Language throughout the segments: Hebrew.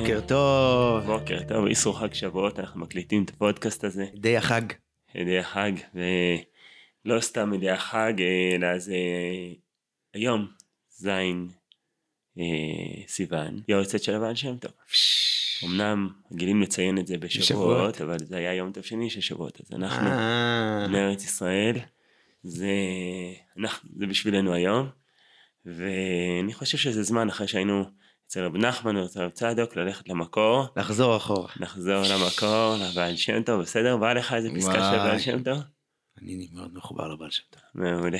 בוקר טוב. בוקר טוב, איסור חג שבועות, אנחנו מקליטים את הפודקאסט הזה. די החג. ידי החג, ולא סתם ידי החג, אלא זה היום, זין אה, סיוון, יועצת של הבעל שם טוב. אמנם גילים לציין את זה בשבועות. אבל זה היה יום טוב שני של שבועות, אז אנחנו, אה, בני ארץ ישראל, זה, אנחנו, זה בשבילנו היום, ואני חושב שזה זמן אחרי שהיינו אצל רב נחמן או אצל רב צדוק, ללכת למקור, לחזור אחורה. נחזור למקור, לבעל שם טוב, בסדר? בא לך איזה פסקה של. הבעל שם טוב? אני מאוד מחובר לבעל שם טוב. מעולה.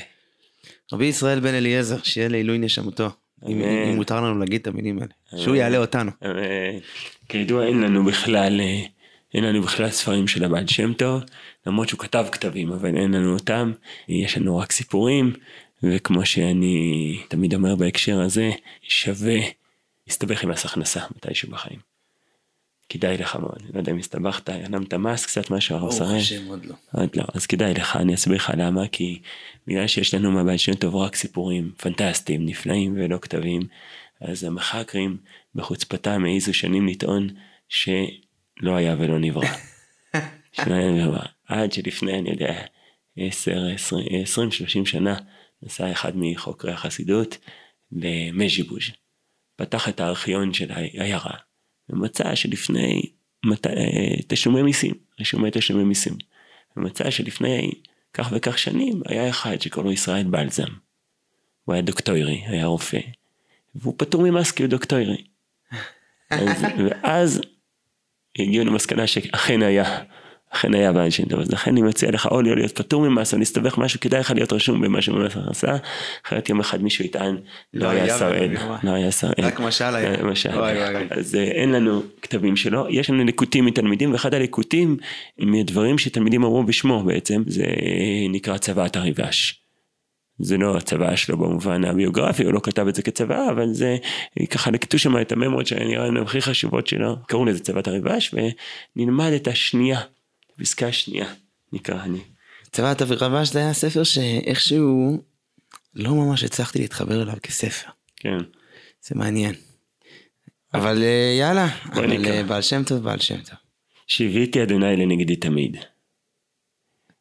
רבי ישראל בן אליעזר, שיהיה לעילוי נשמתו. אם. אם מותר לנו להגיד את המילים האלה. שהוא אמן. יעלה אותנו. כידוע אין לנו בכלל, אה, אין לנו בכלל ספרים של הבעל שם טוב, למרות שהוא כתב כתבים, אבל אין לנו אותם, יש לנו רק סיפורים, וכמו שאני תמיד אומר בהקשר הזה, שווה להסתבך עם מס הכנסה מתישהו בחיים. כדאי לך מאוד, לא יודע אם הסתבכת, הרמת מס קצת משהו, הרב ברוך שראל. השם עוד לא. עוד לא, אז כדאי לך, אני אסביר לך למה, כי בגלל שיש לנו מהבעל שם טוב רק סיפורים פנטסטיים, נפלאים ולא כתבים, אז המחקרים בחוצפתם העזו שנים לטעון שלא היה ולא נברא. שלא היה נברא. עד שלפני, אני יודע, 10, 20, 20, 30 שנה, נסע אחד מחוקרי החסידות למז'יבוז'. פתח את הארכיון של העיירה, ומצא שלפני מת... אה, תשלומי מיסים, רישומי תשלומי מיסים. ומצא שלפני כך וכך שנים היה אחד שקוראים לו ישראל בלזם. הוא היה דוקטורי, היה רופא, והוא פטור ממס כי הוא דוקטורי. אז, ואז הגיעו למסקנה שאכן היה, אכן היה טוב, אז לכן אני מציע לך או להיות פטור ממס או להסתבך משהו, כדאי לך להיות רשום במשהו במס הכנסה, אחרת יום אחד מישהו יטען, לא לא היה שראל. לא היה שראל. רק משל היה. אה, משל. אז אה, אין לנו כתבים שלו, יש לנו ליקוטים מתלמידים, ואחד הליקוטים מדברים שתלמידים אמרו בשמו בעצם, זה אה, נקרא צוואת הריבש. זה לא הצוואה שלו במובן הביוגרפי, הוא לא כתב את זה כצוואה, אבל זה ככה לקטו שם את הממות שנראה לנו הכי חשובות שלו, קראו לזה צוות הריבש, ונלמד את השנייה, הפסקה השנייה, נקרא אני. צבעת אבירבש זה היה ספר שאיכשהו לא ממש הצלחתי להתחבר אליו כספר. כן, זה מעניין. אבל אה, יאללה, אבל. אה, בעל שם טוב, בעל שם טוב. שיוויתי אדוני לנגדי תמיד.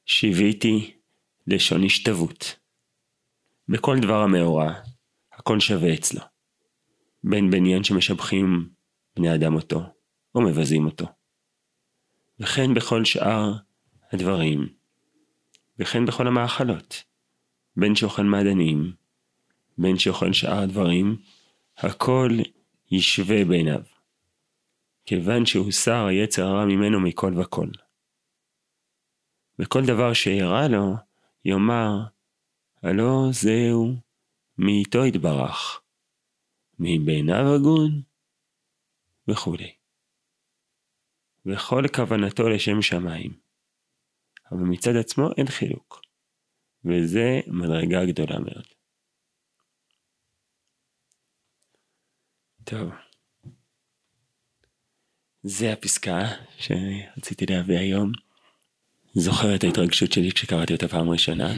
שיוויתי לשון השתוות. בכל דבר המאורע, הכל שווה אצלו. בין בעניין שמשבחים בני אדם אותו, או מבזים אותו. וכן בכל שאר הדברים, וכן בכל המאכלות. בין שאוכל מעדנים, בין שאוכל שאר הדברים, הכל ישווה בעיניו. כיוון שהוסר היצר הרע ממנו מכל וכל. וכל דבר שאירע לו, יאמר, הלא זהו מאיתו יתברך, מבעיניו הגון, וכולי. וכל כוונתו לשם שמיים. אבל מצד עצמו אין חילוק, וזה מדרגה גדולה מאוד. טוב. זה הפסקה שרציתי להביא היום. זוכר את ההתרגשות שלי כשקראתי אותה פעם ראשונה.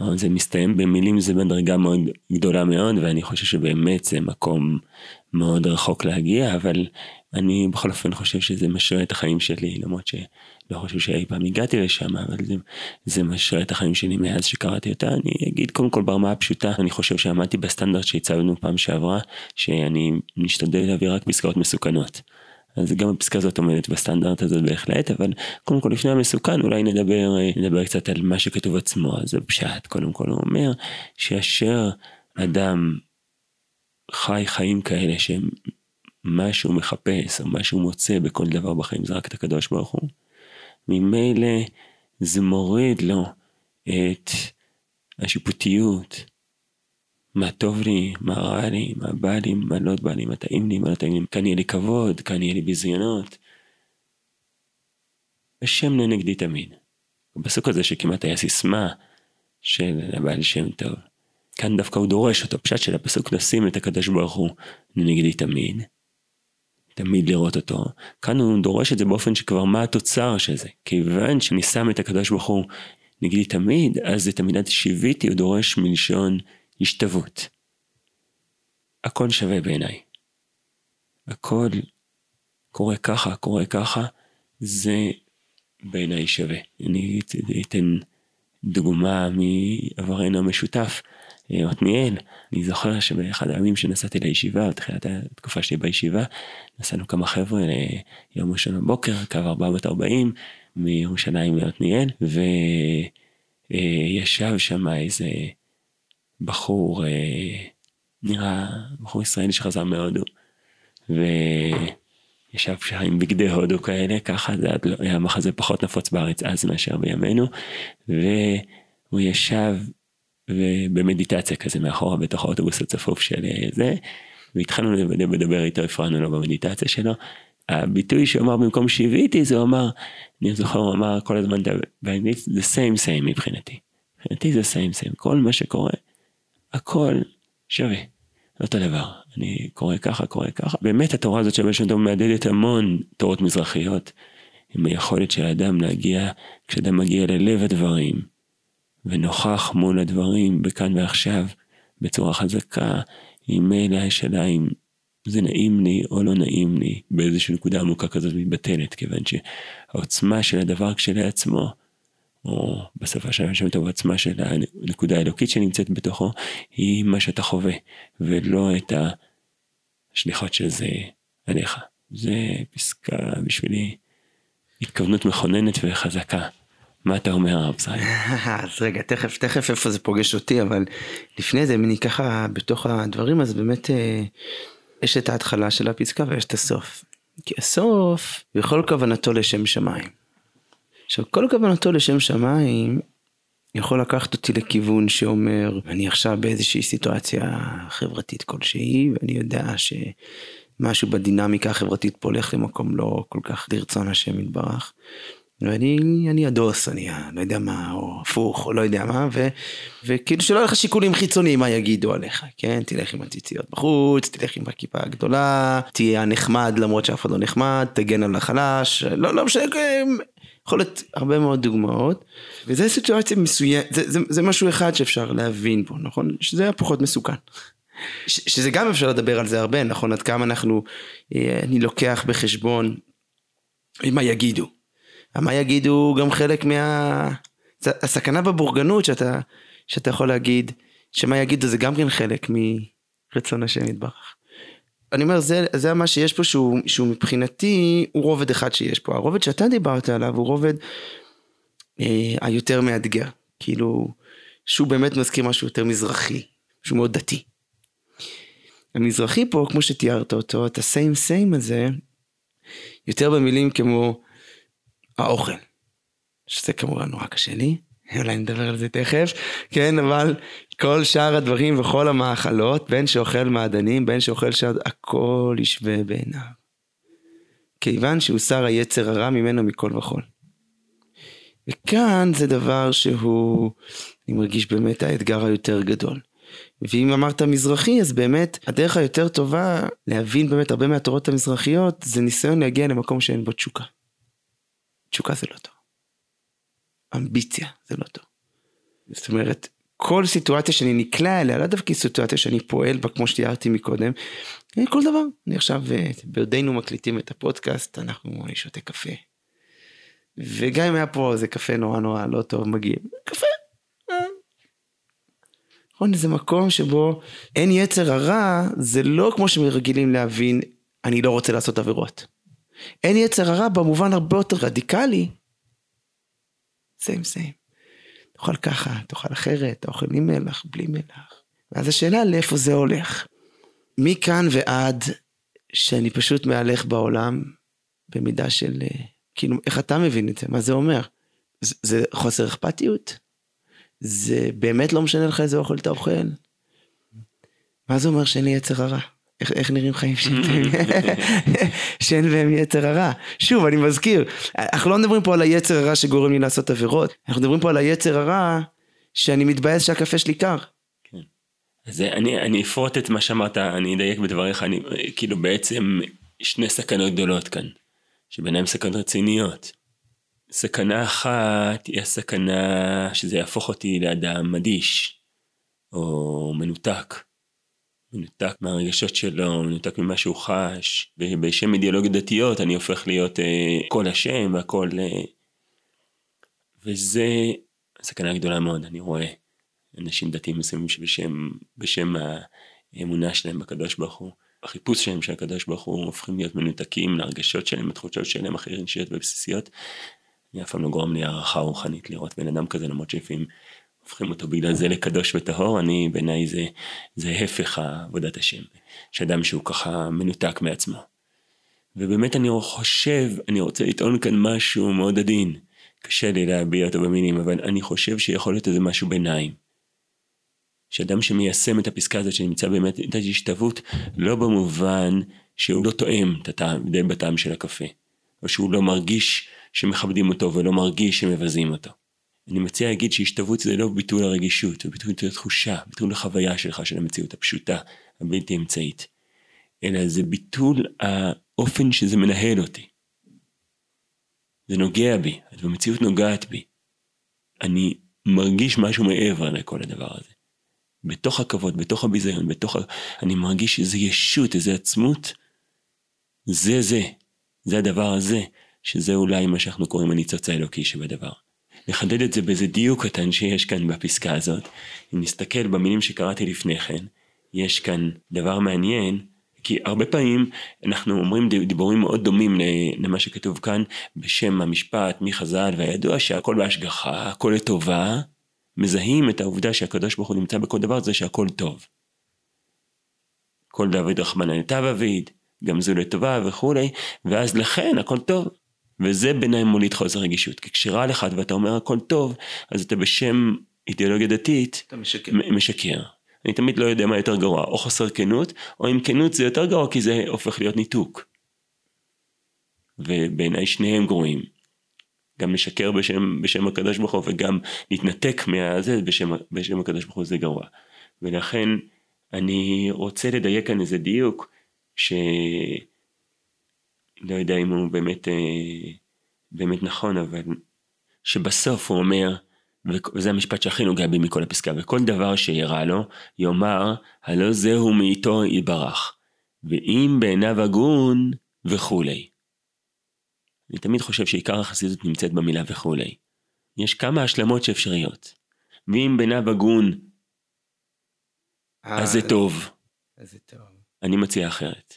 אבל זה מסתיים במילים זה מדרגה מאוד גדולה מאוד ואני חושב שבאמת זה מקום מאוד רחוק להגיע אבל אני בכל אופן חושב שזה משרה את החיים שלי למרות שלא חושב שאי פעם הגעתי לשם אבל זה, זה משרה את החיים שלי מאז שקראתי אותה אני אגיד קודם כל ברמה הפשוטה אני חושב שעמדתי בסטנדרט שהצבנו פעם שעברה שאני משתדל להביא רק פסקאות מסוכנות. אז גם הפסקה הזאת עומדת בסטנדרט הזה בהחלט, אבל קודם כל לפני המסוכן אולי נדבר, אה, נדבר קצת על מה שכתוב עצמו, אז הפשט קודם כל הוא אומר שאשר אדם חי חיים כאלה שמה שהוא מחפש או מה שהוא מוצא בכל דבר בחיים זה רק את הקדוש ברוך הוא, ממילא זה מוריד לו את השיפוטיות, מה טוב לי, מה רע לי, מה בא לי, מה לא בא לי, מה טעים לי, מה לא טעים לי, כאן יהיה לי כבוד, כאן יהיה לי ביזיונות. השם לנגדי תמיד. בפסוק הזה שכמעט היה סיסמה של הבעל שם טוב. כאן דווקא הוא דורש אותו, פשט של הפסוק לשים את הקדוש ברוך הוא לנגדי תמיד. תמיד לראות אותו. כאן הוא דורש את זה באופן שכבר מה התוצר של זה. כיוון שאני שם את הקדוש ברוך הוא נגדי תמיד, אז את המילת שיוויתי הוא דורש מלשון השתוות. הכל שווה בעיניי. הכל קורה ככה, קורה ככה, זה בעיניי שווה. אני אתן דוגמה מעברנו המשותף, עתניאל. אני זוכר שבאחד הימים שנסעתי לישיבה, בתחילת התקופה שלי בישיבה, נסענו כמה חבר'ה ליום ראשון בבוקר, קו 440, מירושלים לעתניאל, וישב שם איזה בחור, אה, נראה בחור ישראלי שחזר מהודו, וישב שם עם בגדי הודו כאלה, ככה זה לא, היה מחזה פחות נפוץ בארץ אז מאשר בימינו, והוא ישב ובמדיטציה כזה מאחורה בתוך האוטובוס הצפוף של אה, זה, והתחלנו לדבר איתו, הפרענו לו במדיטציה שלו. הביטוי שהוא אמר במקום שהביאיתי זה הוא אמר, אני זוכר הוא אמר כל הזמן זה same same מבחינתי. מבחינתי זה same same, כל מה שקורה, הכל שווה, אותו דבר. אני קורא ככה, קורא ככה. באמת התורה הזאת של בלשון טוב מהדהדת המון תורות מזרחיות, עם היכולת של האדם להגיע, כשאדם מגיע ללב הדברים, ונוכח מול הדברים בכאן ועכשיו, בצורה חזקה, עם מילא השאלה אם זה נעים לי או לא נעים לי, באיזושהי נקודה עמוקה כזאת מתבטלת, כיוון שהעוצמה של הדבר כשלעצמו, או בשפה של השם טוב, העוצמה של הנקודה האלוקית שנמצאת בתוכו, היא מה שאתה חווה, ולא את השליחות של זה עליך. זה פסקה בשבילי התכוונות מכוננת וחזקה. מה אתה אומר הרב זין? אז רגע, תכף, תכף איפה זה פוגש אותי, אבל לפני זה, אם אני ככה בתוך הדברים, אז באמת אה, יש את ההתחלה של הפסקה ויש את הסוף. כי הסוף, בכל כוונתו לשם שמיים. עכשיו, כל כוונתו לשם שמיים, יכול לקחת אותי לכיוון שאומר, אני עכשיו באיזושהי סיטואציה חברתית כלשהי, ואני יודע שמשהו בדינמיקה החברתית פה הולך למקום לא כל כך לרצון השם יתברך. ואני אני הדוס, אני לא יודע מה, או הפוך, או לא יודע מה, ו, וכאילו שלא יהיו לך שיקולים חיצוניים מה יגידו עליך, כן? תלך עם הציציות בחוץ, תלך עם הכיפה הגדולה, תהיה נחמד למרות שאף אחד לא נחמד, תגן על החלש, לא, לא משנה, יכול להיות הרבה מאוד דוגמאות, וזה סיטואציה מסוימת, זה, זה, זה משהו אחד שאפשר להבין פה, נכון? שזה היה פחות מסוכן. ש, שזה גם אפשר לדבר על זה הרבה, נכון? עד כמה אנחנו, אה, אני לוקח בחשבון מה יגידו. מה יגידו גם חלק מה... הסכנה בבורגנות שאתה, שאתה יכול להגיד, שמה יגידו זה גם כן חלק מרצון השם יתברך. אני אומר, זה, זה מה שיש פה שהוא, שהוא מבחינתי, הוא רובד אחד שיש פה. הרובד שאתה דיברת עליו הוא רובד אה, היותר מאתגר. כאילו, שהוא באמת מזכיר משהו יותר מזרחי, שהוא מאוד דתי. המזרחי פה, כמו שתיארת אותו, את הסיים סיים הזה, יותר במילים כמו האוכל. שזה כמובן נורא קשה לי, אולי נדבר על זה תכף, כן, אבל כל שאר הדברים וכל המאכלות, בין שאוכל מעדנים, בין שאוכל שד, הכל ישווה בעיניו. כיוון שהוא שר היצר הרע ממנו מכל וכול. וכאן זה דבר שהוא, אני מרגיש באמת האתגר היותר גדול. ואם אמרת מזרחי, אז באמת הדרך היותר טובה להבין באמת הרבה מהתורות המזרחיות, זה ניסיון להגיע למקום שאין בו תשוקה. תשוקה זה לא טוב. אמביציה זה לא טוב. זאת אומרת, כל סיטואציה שאני נקלע אליה, לא דווקא סיטואציה שאני פועל בה כמו שתיארתי מקודם, כל דבר. אני עכשיו, אה, בעודנו מקליטים את הפודקאסט, אנחנו, אני שותה קפה. וגם אם היה פה איזה קפה נורא נורא לא טוב מגיע, קפה. אה. נכון, זה מקום שבו אין יצר הרע, זה לא כמו שמרגילים להבין, אני לא רוצה לעשות עבירות. אין יצר הרע במובן הרבה יותר רדיקלי. סיים סיים. תאכל ככה, תאכל אחרת, אתה אוכל עם מלח, בלי מלח. ואז השאלה לאיפה זה הולך. מכאן ועד שאני פשוט מהלך בעולם במידה של, אה, כאילו, איך אתה מבין את זה? מה זה אומר? זה, זה חוסר אכפתיות? זה באמת לא משנה לך איזה אוכל אתה אוכל? מה זה אומר שאין לי יצר הרע? איך, איך נראים חיים שאין בהם יצר הרע. שוב, אני מזכיר, אנחנו לא מדברים פה על היצר הרע שגורם לי לעשות עבירות, אנחנו מדברים פה על היצר הרע שאני מתבאס שהקפה שלי קר. כן. אז אני, אני אפרוט את מה שאמרת, אני אדייק בדבריך, אני, כאילו בעצם שני סכנות גדולות כאן, שביניהן סכנות רציניות. סכנה אחת היא הסכנה שזה יהפוך אותי לאדם אדיש, או מנותק. מנותק מהרגשות שלו, מנותק ממה שהוא חש, ובשם אידיאולוגיות דתיות אני הופך להיות אה, כל השם והכל... אה, וזה סכנה גדולה מאוד, אני רואה אנשים דתיים מסוימים שבשם בשם האמונה שלהם בקדוש ברוך הוא, החיפוש שלהם של הקדוש ברוך הוא, הופכים להיות מנותקים להרגשות שלהם, לתחושות שלהם הכי רגשיות ובסיסיות. אני אף פעם לא גורם לי הערכה רוחנית לראות בן אדם כזה, למרות שלפעמים הופכים אותו בגלל זה לקדוש וטהור, אני בעיניי זה, זה הפך עבודת השם, שאדם שהוא ככה מנותק מעצמו. ובאמת אני חושב, אני רוצה לטעון כאן משהו מאוד עדין, קשה לי להביע אותו במילים, אבל אני חושב שיכול להיות איזה משהו ביניים. שאדם שמיישם את הפסקה הזאת שנמצא באמת את ההשתוות, לא במובן שהוא לא תואם את הטעם, די בטעם של הקפה, או שהוא לא מרגיש שמכבדים אותו ולא מרגיש שמבזים אותו. אני מציע להגיד שהשתוות זה לא ביטול הרגישות, זה ביטול התחושה, ביטול החוויה שלך של המציאות הפשוטה, הבלתי אמצעית, אלא זה ביטול האופן שזה מנהל אותי. זה נוגע בי, המציאות נוגעת בי. אני מרגיש משהו מעבר לכל הדבר הזה. בתוך הכבוד, בתוך הביזיון, בתוך ה... אני מרגיש איזו ישות, איזו עצמות. זה זה, זה הדבר הזה, שזה אולי מה שאנחנו קוראים הניצוץ האלוקי שבדבר. נחדד את זה באיזה דיוק קטן שיש כאן בפסקה הזאת. אם נסתכל במילים שקראתי לפני כן, יש כאן דבר מעניין, כי הרבה פעמים אנחנו אומרים דיבורים מאוד דומים למה שכתוב כאן בשם המשפט מחז"ל והידוע שהכל בהשגחה, הכל לטובה, מזהים את העובדה שהקדוש ברוך הוא נמצא בכל דבר זה שהכל טוב. כל דוד רחמנא לטב אביד, גם זו לטובה וכולי, ואז לכן הכל טוב. וזה בעיניי מוליד חוסר רגישות. כי כשרע לך ואתה אומר הכל טוב, אז אתה בשם אידיאולוגיה דתית, אתה משקר. משקר. אני תמיד לא יודע מה יותר גרוע, או חוסר כנות, או אם כנות זה יותר גרוע כי זה הופך להיות ניתוק. ובעיניי שניהם גרועים. גם לשקר בשם, בשם הקדוש ברוך הוא וגם להתנתק מהזה בשם, בשם הקדוש ברוך הוא זה גרוע. ולכן אני רוצה לדייק כאן איזה דיוק ש... לא יודע אם הוא באמת, אה, באמת נכון, אבל שבסוף הוא אומר, וזה המשפט שהכי נוגע בי מכל הפסקה, וכל דבר שירע לו, יאמר, הלא זהו מאיתו יתברך, ואם בעיניו הגון וכולי. אני תמיד חושב שעיקר החסידות נמצאת במילה וכולי. יש כמה השלמות שאפשריות. ואם בעיניו הגון, אז זה טוב. אז זה טוב. אני מציע אחרת.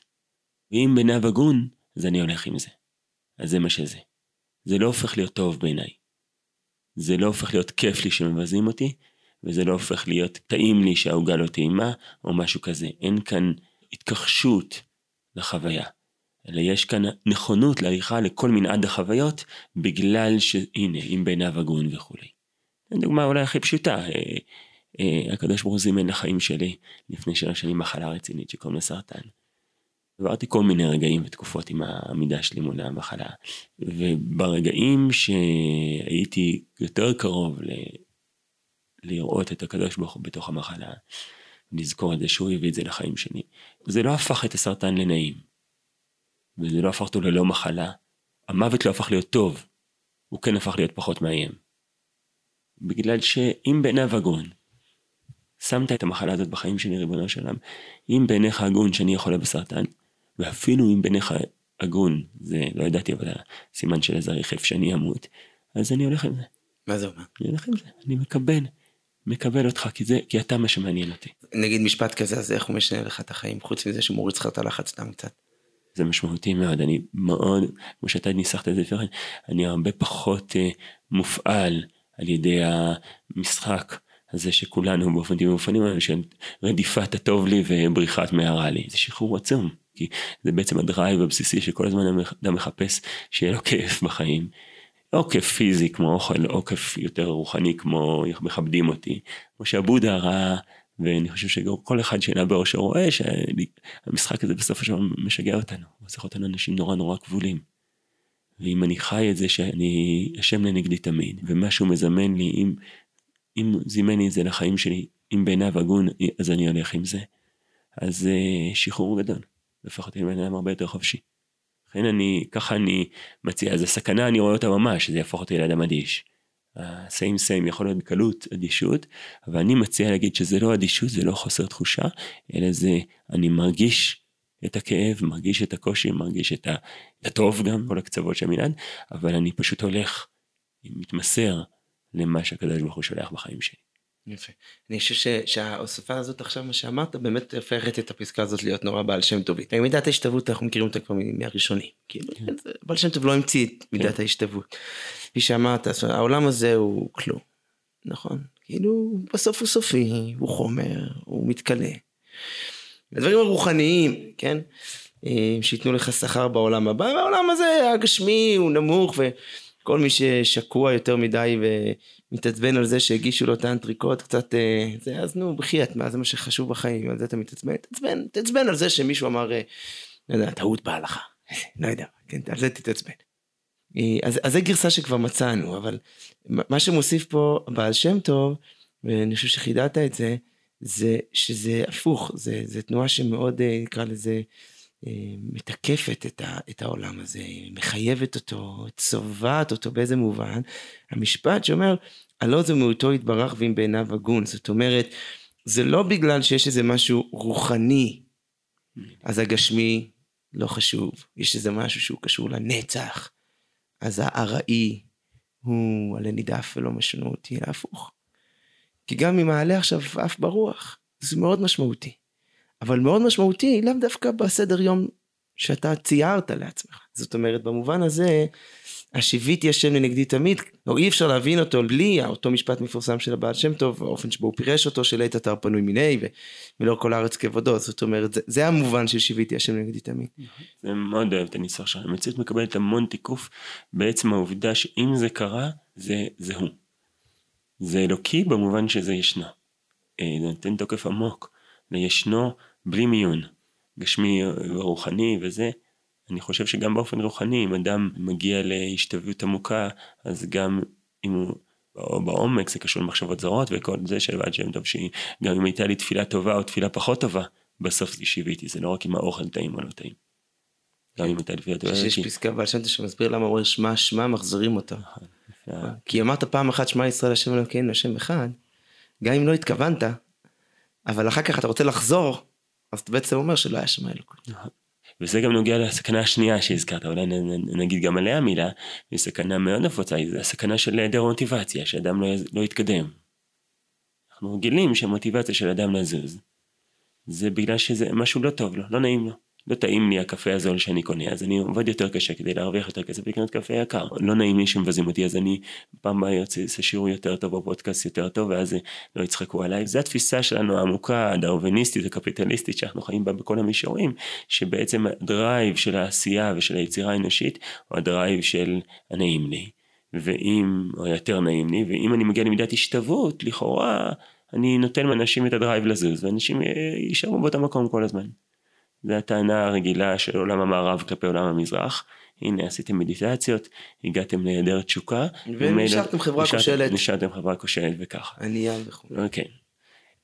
ואם בעיניו הגון, אז אני הולך עם זה. אז זה מה שזה. זה לא הופך להיות טוב בעיניי. זה לא הופך להיות כיף לי שמבזים אותי, וזה לא הופך להיות טעים לי שהעוגה לא טעימה, או משהו כזה. אין כאן התכחשות לחוויה. אלא יש כאן נכונות להליכה לכל מנעד החוויות, בגלל שהנה, אם בעיניו הגון וכולי. דוגמה אולי הכי פשוטה, אה, אה, הקדוש ברוך הוא זימן לחיים שלי לפני שלוש שנים מחלה רצינית שקוראים לה סרטן. עברתי כל מיני רגעים ותקופות עם העמידה שלי מול המחלה, וברגעים שהייתי יותר קרוב ל... לראות את הקדוש ברוך הוא בתוך המחלה, לזכור את זה שהוא הביא את זה לחיים שלי, זה לא הפך את הסרטן לנעים, וזה לא הפך אותו ללא מחלה. המוות לא הפך להיות טוב, הוא כן הפך להיות פחות מאיים. בגלל שאם בעיניו הגון, שמת את המחלה הזאת בחיים שלי, ריבונו של עולם, אם בעיניך הגון שאני חולה בסרטן, ואפילו אם בעיניך הגון, זה לא ידעתי, אבל הסימן של איזה רכב שאני אמות, אז אני הולך עם זה. מה זה אומר? אני הולך עם זה, אני מקבל, מקבל אותך, כי, זה, כי אתה מה שמעניין אותי. נגיד משפט כזה, אז איך הוא משנה לך את החיים, חוץ מזה שהוא מוריד לך את הלחץ סתם קצת? זה משמעותי מאוד, אני מאוד, כמו שאתה ניסחת את זה לפני כן, אני הרבה פחות uh, מופעל על ידי המשחק הזה שכולנו באופן טבעי מופעלים של רדיפת הטוב לי ובריחת מהרע לי, זה שחרור עצום, כי זה בעצם הדרייב הבסיסי שכל הזמן אדם מחפש שיהיה לו כיף בחיים. או כיף פיזי כמו אוכל, או כיף יותר רוחני כמו איך מכבדים אותי, כמו שהבודה ראה ואני חושב שכל אחד שעיניו בראשו רואה שהמשחק הזה של דבר משגע אותנו, הוא עושה אותנו אנשים נורא נורא כבולים. ואם אני חי את זה שאני השם לנגדי תמיד, ומשהו מזמן לי, אם, אם זימן לי את זה לחיים שלי, אם בעיניו הגון, אז אני הולך עם זה. אז אה, שחרור גדול, והפך אותי לבן אדם הרבה יותר חופשי. לכן אני, ככה אני מציע, אז הסכנה אני רואה אותה ממש, שזה יהפוך אותי לאדם אדיש. ה-same same יכול להיות בקלות אדישות, אבל אני מציע להגיד שזה לא אדישות, זה לא חוסר תחושה, אלא זה אני מרגיש את הכאב, מרגיש את הקושי, מרגיש את הטוב גם, כל הקצוות של המנעד, אבל אני פשוט הולך, מתמסר למה שהקדוש ברוך הוא שולח בחיים שלי. יפה. אני חושב ש, שההוספה הזאת עכשיו, מה שאמרת, באמת הופכת את הפסקה הזאת להיות נורא בעל שם טובית. מידת ההשתוות, אנחנו מכירים אותה כבר מהראשונים. כאילו, כן. בעל שם טוב לא המציא את מידת כן. ההשתוות. כפי שאמרת, העולם הזה הוא כלום, נכון? כאילו, בסוף הוא סופי, הוא חומר, הוא מתכלה. הדברים הרוחניים, כן? אה, שייתנו לך שכר בעולם הבא, והעולם הזה הגשמי הוא נמוך וכל מי ששקוע יותר מדי ומתעצבן על זה שהגישו לו את האנטריקוט קצת אה, זה אז נו בחייאת מה זה מה שחשוב בחיים על זה אתה מתעצבן תעצבן תעצבן על זה שמישהו אמר אה, לא יודע טעות בהלכה לא יודע כן על זה תתעצבן. אז, אז זה גרסה שכבר מצאנו אבל מה שמוסיף פה בעל שם טוב ואני חושב שחידדת את זה זה שזה הפוך, זה, זה תנועה שמאוד אה, נקרא לזה אה, מתקפת את, ה, את העולם הזה, מחייבת אותו, צובעת אותו באיזה מובן. המשפט שאומר, הלא זה מאותו יתברך ואם בעיניו הגון, זאת אומרת, זה לא בגלל שיש איזה משהו רוחני, אז הגשמי לא חשוב, יש איזה משהו שהוא קשור לנצח, אז הארעי הוא עלה נידף ולא משמעותי, להפוך. כי גם אם מעלה עכשיו עף ברוח, זה מאוד משמעותי. אבל מאוד משמעותי לאו דווקא בסדר יום שאתה ציירת לעצמך. זאת אומרת, במובן הזה, השיביתי השם לנגדי תמיד, לא אי אפשר להבין אותו בלי אותו משפט מפורסם של הבעל שם טוב, האופן שבו הוא פירש אותו, של עת אתר פנוי מיני, ולא כל הארץ כבודו, זאת אומרת, זה, זה המובן של שיביתי השם לנגדי תמיד. זה מאוד אוהב את הניסוח שלך, המציאות מקבלת המון תיקוף בעצם העובדה שאם זה קרה, זה, זה הוא. זה אלוקי במובן שזה ישנו. אה, זה נותן תוקף עמוק לישנו בלי מיון. גשמי ורוחני וזה. אני חושב שגם באופן רוחני, אם אדם מגיע להשתוויות עמוקה, אז גם אם הוא... או בעומק זה קשור למחשבות זרות וכל זה של ועד שם טוב שהיא גם אם הייתה לי תפילה טובה או תפילה פחות טובה בסוף זה שיוויתי זה לא רק אם האוכל טעים או לא טעים. גם אם הייתה לי תפילה טובה. יש פסקה בעל שם שמסביר למה הוא אומר שמע שמע מחזירים אותה. נכון. כי אמרת פעם אחת שמע ישראל השם אלוקינו השם אחד, גם אם לא התכוונת, אבל אחר כך אתה רוצה לחזור, אז אתה בעצם אומר שלא היה שמע אלוקינו. נכון. וזה גם נוגע לסכנה השנייה שהזכרת, אולי נגיד גם עליה מילה, היא סכנה מאוד נפוצה, היא הסכנה של היעדר מוטיבציה, שאדם לא, לא יתקדם. אנחנו רגילים שהמוטיבציה של אדם לזוז, זה בגלל שזה משהו לא טוב לו, לא נעים לו. לא טעים לי הקפה הזול שאני קונה, אז אני עובד יותר קשה כדי להרוויח יותר כסף ולקנות קפה יקר. לא נעים לי שמבזים אותי, אז אני פעם הבאה אעשה שיעור יותר טוב בפודקאסט יותר טוב, ואז לא יצחקו עליי. זו התפיסה שלנו העמוקה, הדרוויניסטית הקפיטליסטית שאנחנו חיים בה בכל המישורים, שבעצם ה drive של העשייה ושל היצירה האנושית, הוא ה drive של הנעים לי. ואם, או יותר נעים לי, ואם אני מגיע למידת השתוות, לכאורה, אני נותן לאנשים את ה drive לזוז, ואנשים יישארו באותו מקום כל הזמן. זה הטענה הרגילה של עולם המערב כלפי עולם המזרח. הנה עשיתם מדיטציות, הגעתם להיעדר תשוקה. ונשארתם חברה כושלת. נשארתם חברה כושלת וככה. ענייה וכו'. אוקיי.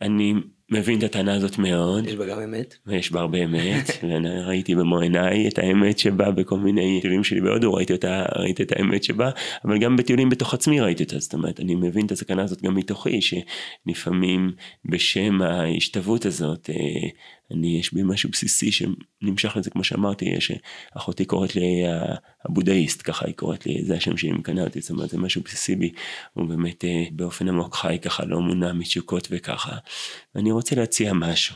אני מבין את הטענה הזאת מאוד. יש בה גם אמת. ויש בה הרבה אמת, וראיתי במו עיניי את האמת שבה בכל מיני טיולים שלי בהודו, ראיתי אותה, ראיתי את האמת שבה, אבל גם בטיולים בתוך עצמי ראיתי אותה, זאת אומרת, אני מבין את הסכנה הזאת גם מתוכי, שלפעמים בשם ההשתוות הזאת, אה, אני, יש בי משהו בסיסי שנמשך לזה, כמו שאמרתי, יש, אחותי קוראת לי הבודהיסט, ככה היא קוראת לי, זה השם שהיא מקנה אותי, זאת אומרת, זה משהו בסיסי בי, הוא באמת אה, באופן עמוק חי ככה, לא מונע מתשוקות וככה. ואני רוצה להציע משהו.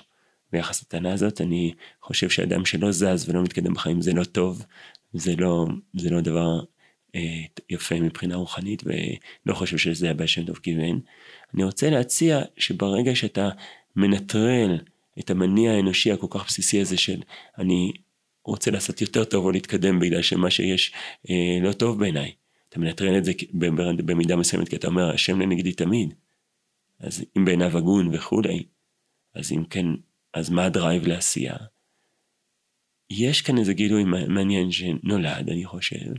ביחס לטענה הזאת, אני חושב שאדם שלא זז ולא מתקדם בחיים זה לא טוב, זה לא, זה לא דבר אה, יפה מבחינה רוחנית, ולא חושב שזה הבעיה שם טוב כיוון. אני רוצה להציע שברגע שאתה מנטרל את המניע האנושי הכל כך בסיסי הזה של אני רוצה לעשות יותר טוב או להתקדם בגלל שמה שיש אה, לא טוב בעיניי. אתה מנטרל את זה במידה מסוימת כי אתה אומר השם לנגדי תמיד. אז אם בעיניו הגון וכולי, אז אם כן, אז מה הדרייב לעשייה? יש כאן איזה גילוי מעניין שנולד, אני חושב,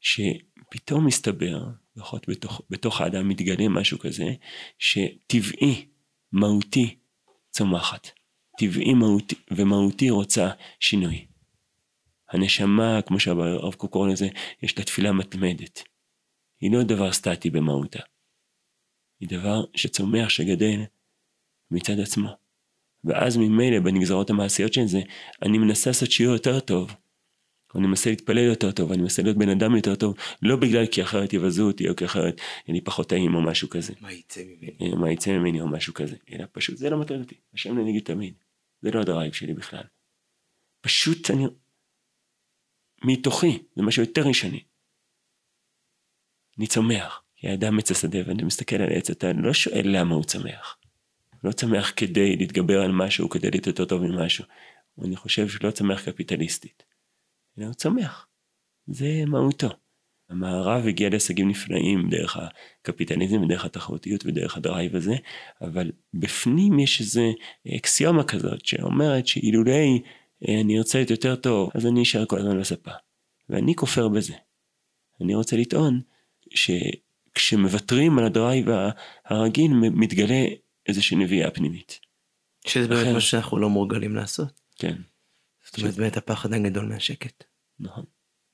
שפתאום מסתבר, לפחות בתוך, בתוך האדם מתגלה משהו כזה, שטבעי, מהותי, צומחת. טבעי מהותי, ומהותי רוצה שינוי. הנשמה, כמו שהרב קוק קורא לזה, יש לה תפילה מתמדת. היא לא דבר סטטי במהותה. היא דבר שצומח, שגדל מצד עצמו. ואז ממילא בנגזרות המעשיות של זה, אני מנסה לעשות שיעור יותר טוב. אני מנסה להתפלל יותר טוב, אני מנסה להיות בן אדם יותר טוב, לא בגלל כי אחרת יבזו אותי, או כי אחרת אני פחות טעים או משהו כזה. מה יצא ממני? מה יצא ממני או משהו כזה. אלא פשוט זה לא מטריד אותי, השם לנגד תמיד. זה לא ה drive שלי בכלל. פשוט אני... מתוכי, זה משהו יותר ראשוני. אני צומח, כי האדם עץ השדה ואני מסתכל על העץ, אתה לא שואל למה הוא צומח. לא צומח כדי להתגבר על משהו, כדי להיות יותר טוב ממשהו. אני חושב שלא צומח קפיטליסטית. אלא הוא צומח. זה מהותו. המערב הגיע להישגים נפלאים דרך הקפיטליזם ודרך התחרותיות ודרך ה drive הזה, אבל בפנים יש איזה אקסיומה כזאת שאומרת שאילולי אני ארצה להיות יותר טוב, אז אני אשאר כל הזמן בספה. ואני כופר בזה. אני רוצה לטעון שכשמוותרים על הדרייב הרגיל מתגלה איזושהי נביאה פנימית. שזה באמת מה שאנחנו לא מורגלים לעשות. כן. זאת אומרת, באמת הפחד הגדול מהשקט. נכון.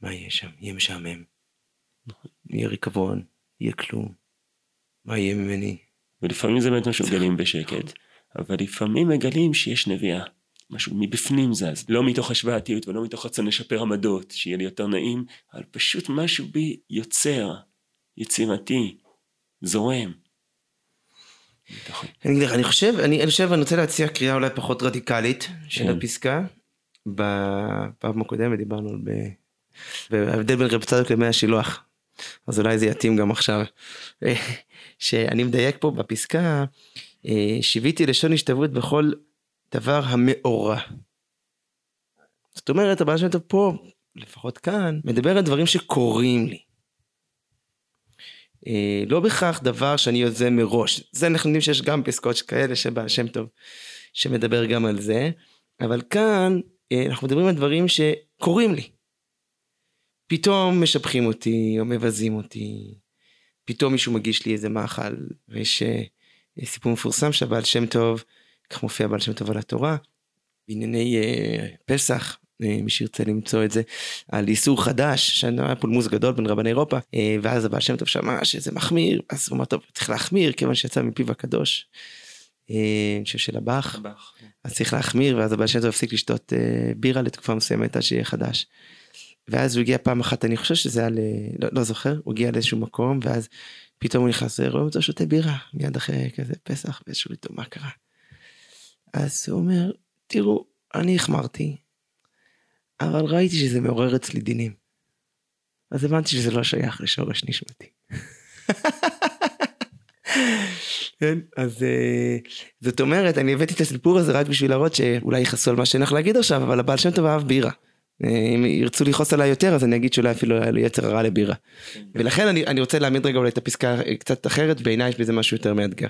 מה יהיה שם? יהיה משעמם. יהיה ריקבון, יהיה כלום. מה יהיה ממני? ולפעמים זה באמת משהו מגלים בשקט, אבל לפעמים מגלים שיש נביאה. משהו מבפנים זז, לא מתוך השוואתיות ולא מתוך רצון לשפר עמדות, שיהיה לי יותר נעים, אבל פשוט משהו בי יוצר, יצירתי, זורם. אני אגיד לך, אני חושב, אני, אני חושב, אני רוצה להציע קריאה אולי פחות רדיקלית של כן. הפסקה. בפעם הקודמת דיברנו על ההבדל בין רב צדוק למי השילוח. אז אולי זה יתאים גם עכשיו. שאני מדייק פה בפסקה, אה, שיוויתי לשון השתוות בכל דבר המאורע. זאת אומרת, הבעיה שלנו פה, לפחות כאן, מדבר על דברים שקורים לי. אה, לא בהכרח דבר שאני יוזם מראש. זה אנחנו יודעים שיש גם פסקאות כאלה שבעל שם טוב שמדבר גם על זה, אבל כאן אה, אנחנו מדברים על דברים שקורים לי. פתאום משבחים אותי או מבזים אותי, פתאום מישהו מגיש לי איזה מאכל, ויש אה, סיפור מפורסם שהבעל שם טוב, כך מופיע בעל שם טוב על התורה, בענייני פסח, מי שירצה למצוא את זה, על איסור חדש, שהיה פולמוס גדול בין רבני אירופה, אה, ואז הבעל שם טוב שמע שזה מחמיר, אז הוא אמר טוב צריך להחמיר כיוון שיצא מפיו הקדוש. אה, אני חושב של הבח, כן. אז צריך להחמיר ואז הבעל שם טוב הפסיק לשתות אה, בירה לתקופה מסוימת עד שיהיה חדש. ואז הוא הגיע פעם אחת אני חושב שזה היה ל... לא, לא זוכר הוא הגיע לאיזשהו מקום ואז פתאום הוא נכנס רואים אותו שותה בירה מיד אחרי כזה פסח ואיזשהו איתו מה קרה. אז הוא אומר תראו אני החמרתי אבל ראיתי שזה מעורר אצלי דינים. אז הבנתי שזה לא שייך לשורש נשמתי. כן, אז אה, זאת אומרת, אני הבאתי את הסיפור הזה רק בשביל להראות שאולי יכעסו על מה שאני הולך להגיד עכשיו, אבל הבעל שם טוב אהב בירה. אה, אם ירצו לכעוס עליי יותר, אז אני אגיד שאולי אפילו היה לי יצר הרע לבירה. ולכן אני, אני רוצה להעמיד רגע אולי את הפסקה קצת אחרת, בעיניי יש בזה משהו יותר מאתגר.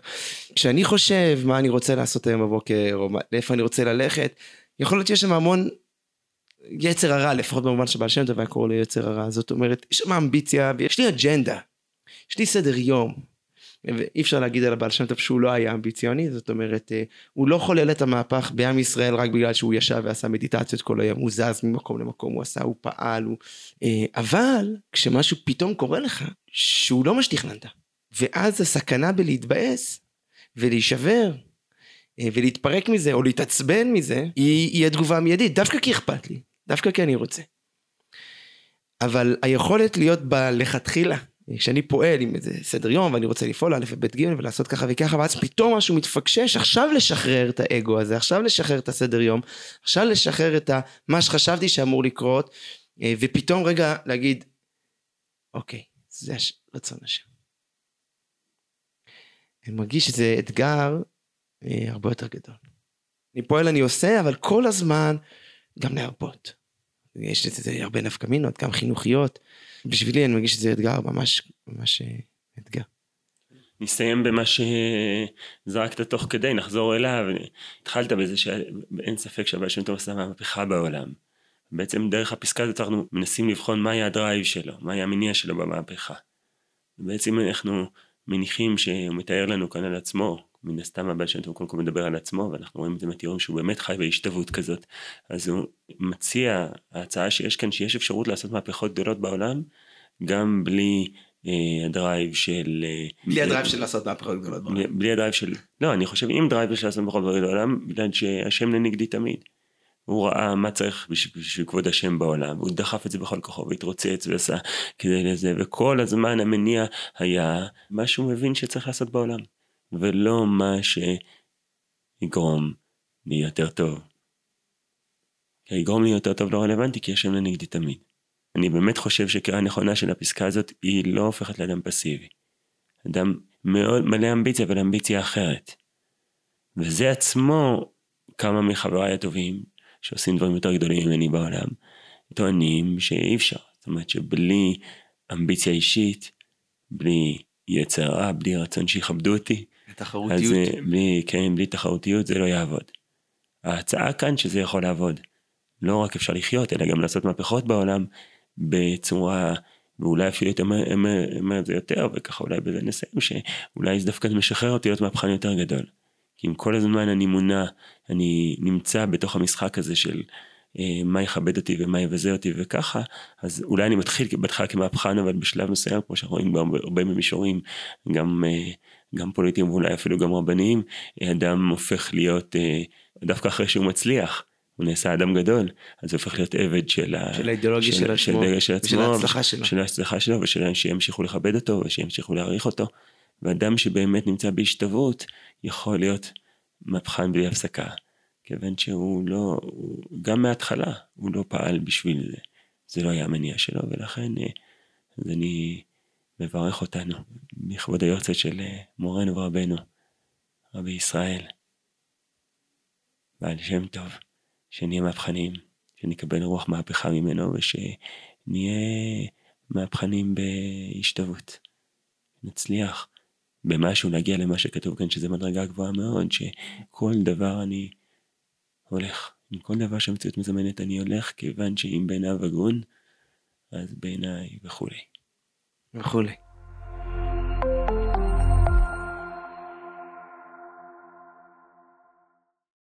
כשאני חושב מה אני רוצה לעשות היום בבוקר, או לאיפה אני רוצה ללכת, יכול להיות שיש שם המון יצר הרע, לפחות במובן שבעל שם היה קורא לו יצר הרע, זאת אומרת, יש שם אמביציה ויש לי אג'נדה, יש לי סדר יום. ואי אפשר להגיד על הבעל שם טוב שהוא לא היה אמביציוני, זאת אומרת, אה, הוא לא חולל את המהפך בעם ישראל רק בגלל שהוא ישב ועשה מדיטציות כל היום, הוא זז ממקום למקום, הוא עשה, הוא פעל, הוא... אה, אבל כשמשהו פתאום קורה לך, שהוא לא מה שתכננת, ואז הסכנה בלהתבאס ולהישבר אה, ולהתפרק מזה או להתעצבן מזה, היא, היא התגובה המיידית, דווקא כי אכפת לי. דווקא כי אני רוצה. אבל היכולת להיות בלכתחילה, כשאני פועל עם איזה סדר יום ואני רוצה לפעול א' וב' ג' ולעשות ככה וככה ואז פתאום משהו מתפקשש עכשיו לשחרר את האגו הזה עכשיו לשחרר את הסדר יום עכשיו לשחרר את מה שחשבתי שאמור לקרות אה, ופתאום רגע להגיד אוקיי זה רצון השם. אני מרגיש שזה אתגר אה, הרבה יותר גדול. אני פועל אני עושה אבל כל הזמן גם להרפות. יש לזה הרבה נפקא מינות, גם חינוכיות. בשבילי אני מרגיש שזה אתגר ממש, ממש אה, אתגר. נסיים במה שזרקת תוך כדי, נחזור אליו. התחלת בזה שאין ספק שהבעל שם טוב עשה מהפכה בעולם. בעצם דרך הפסקה הזאת אנחנו מנסים לבחון מה היה הדרייב שלו, מה היה המניע שלו במהפכה. בעצם אנחנו מניחים שהוא מתאר לנו כאן על עצמו, מן הסתם הבעל שם טוב קודם כל מדבר על עצמו ואנחנו רואים את זה מהתיאורים שהוא באמת חי בהשתוות כזאת אז הוא מציע ההצעה שיש כאן שיש אפשרות לעשות מהפכות גדולות בעולם גם בלי אה, ה drive של... אה, בלי ה drive של לעשות מהפכות גדולות בעולם. בלי ה drive של... לא, אני חושב עם drive של לעשות מהפכות גדולות בעולם, בגלל שהשם לנגדי תמיד. הוא ראה מה צריך בשביל, בשביל כבוד השם בעולם, הוא דחף את זה בכל כוחו והתרוצץ ועשה כדי לזה, וכל הזמן המניע היה מה שהוא מבין שצריך לעשות בעולם, ולא מה שיגרום לי יותר טוב. כי יגרום לי יותר טוב לא רלוונטי כי השם לנגדי תמיד. אני באמת חושב שקריאה נכונה של הפסקה הזאת היא לא הופכת לאדם פסיבי. אדם מאוד מלא אמביציה אבל אמביציה אחרת. וזה עצמו כמה מחבריי הטובים שעושים דברים יותר גדולים ממני בעולם טוענים שאי אפשר. זאת אומרת שבלי אמביציה אישית, בלי יצר רע, בלי רצון שיכבדו אותי, תחרותיות. אז בלי, כן, בלי תחרותיות זה לא יעבוד. ההצעה כאן שזה יכול לעבוד. לא רק אפשר לחיות, אלא גם לעשות מהפכות בעולם בצורה, ואולי אפילו יותר אומר את זה יותר, וככה אולי בזה נסיים, שאולי זה דווקא משחרר אותי להיות מהפכן יותר גדול. כי אם כל הזמן אני מונע, אני נמצא בתוך המשחק הזה של אה, מה יכבד אותי ומה יבזה אותי וככה, אז אולי אני מתחיל בהתחלה כמהפכן, אבל בשלב מסוים, כמו שאנחנו רואים בהרבה מישורים, גם, אה, גם פוליטיים ואולי אפילו גם רבניים, אדם הופך להיות, אה, דווקא אחרי שהוא מצליח, הוא נעשה אדם גדול, אז הוא הופך להיות עבד של, של האידיאולוגיה של, של עצמו, של, של עצמו, ושל ההצלחה שלו. של ההצלחה שלו, ושל שימשיכו לכבד אותו, ושימשיכו להעריך אותו. ואדם שבאמת נמצא בהשתוות, יכול להיות מהפכן בלי הפסקה. כיוון שהוא לא, הוא, גם מההתחלה, הוא לא פעל בשביל זה. זה לא היה המניע שלו, ולכן אה, אז אני מברך אותנו, לכבוד היורצת של אה, מורנו ורבנו, רבי ישראל, בעל שם טוב. שנהיה מהפכנים, שנקבל רוח מהפכה ממנו ושנהיה מהפכנים בהשתוות. נצליח במשהו להגיע למה שכתוב כאן שזה מדרגה גבוהה מאוד, שכל דבר אני הולך, עם כל דבר שהמציאות מזמנת אני הולך, כיוון שאם בעיניו הגון, אז בעיניי וכולי. וכולי.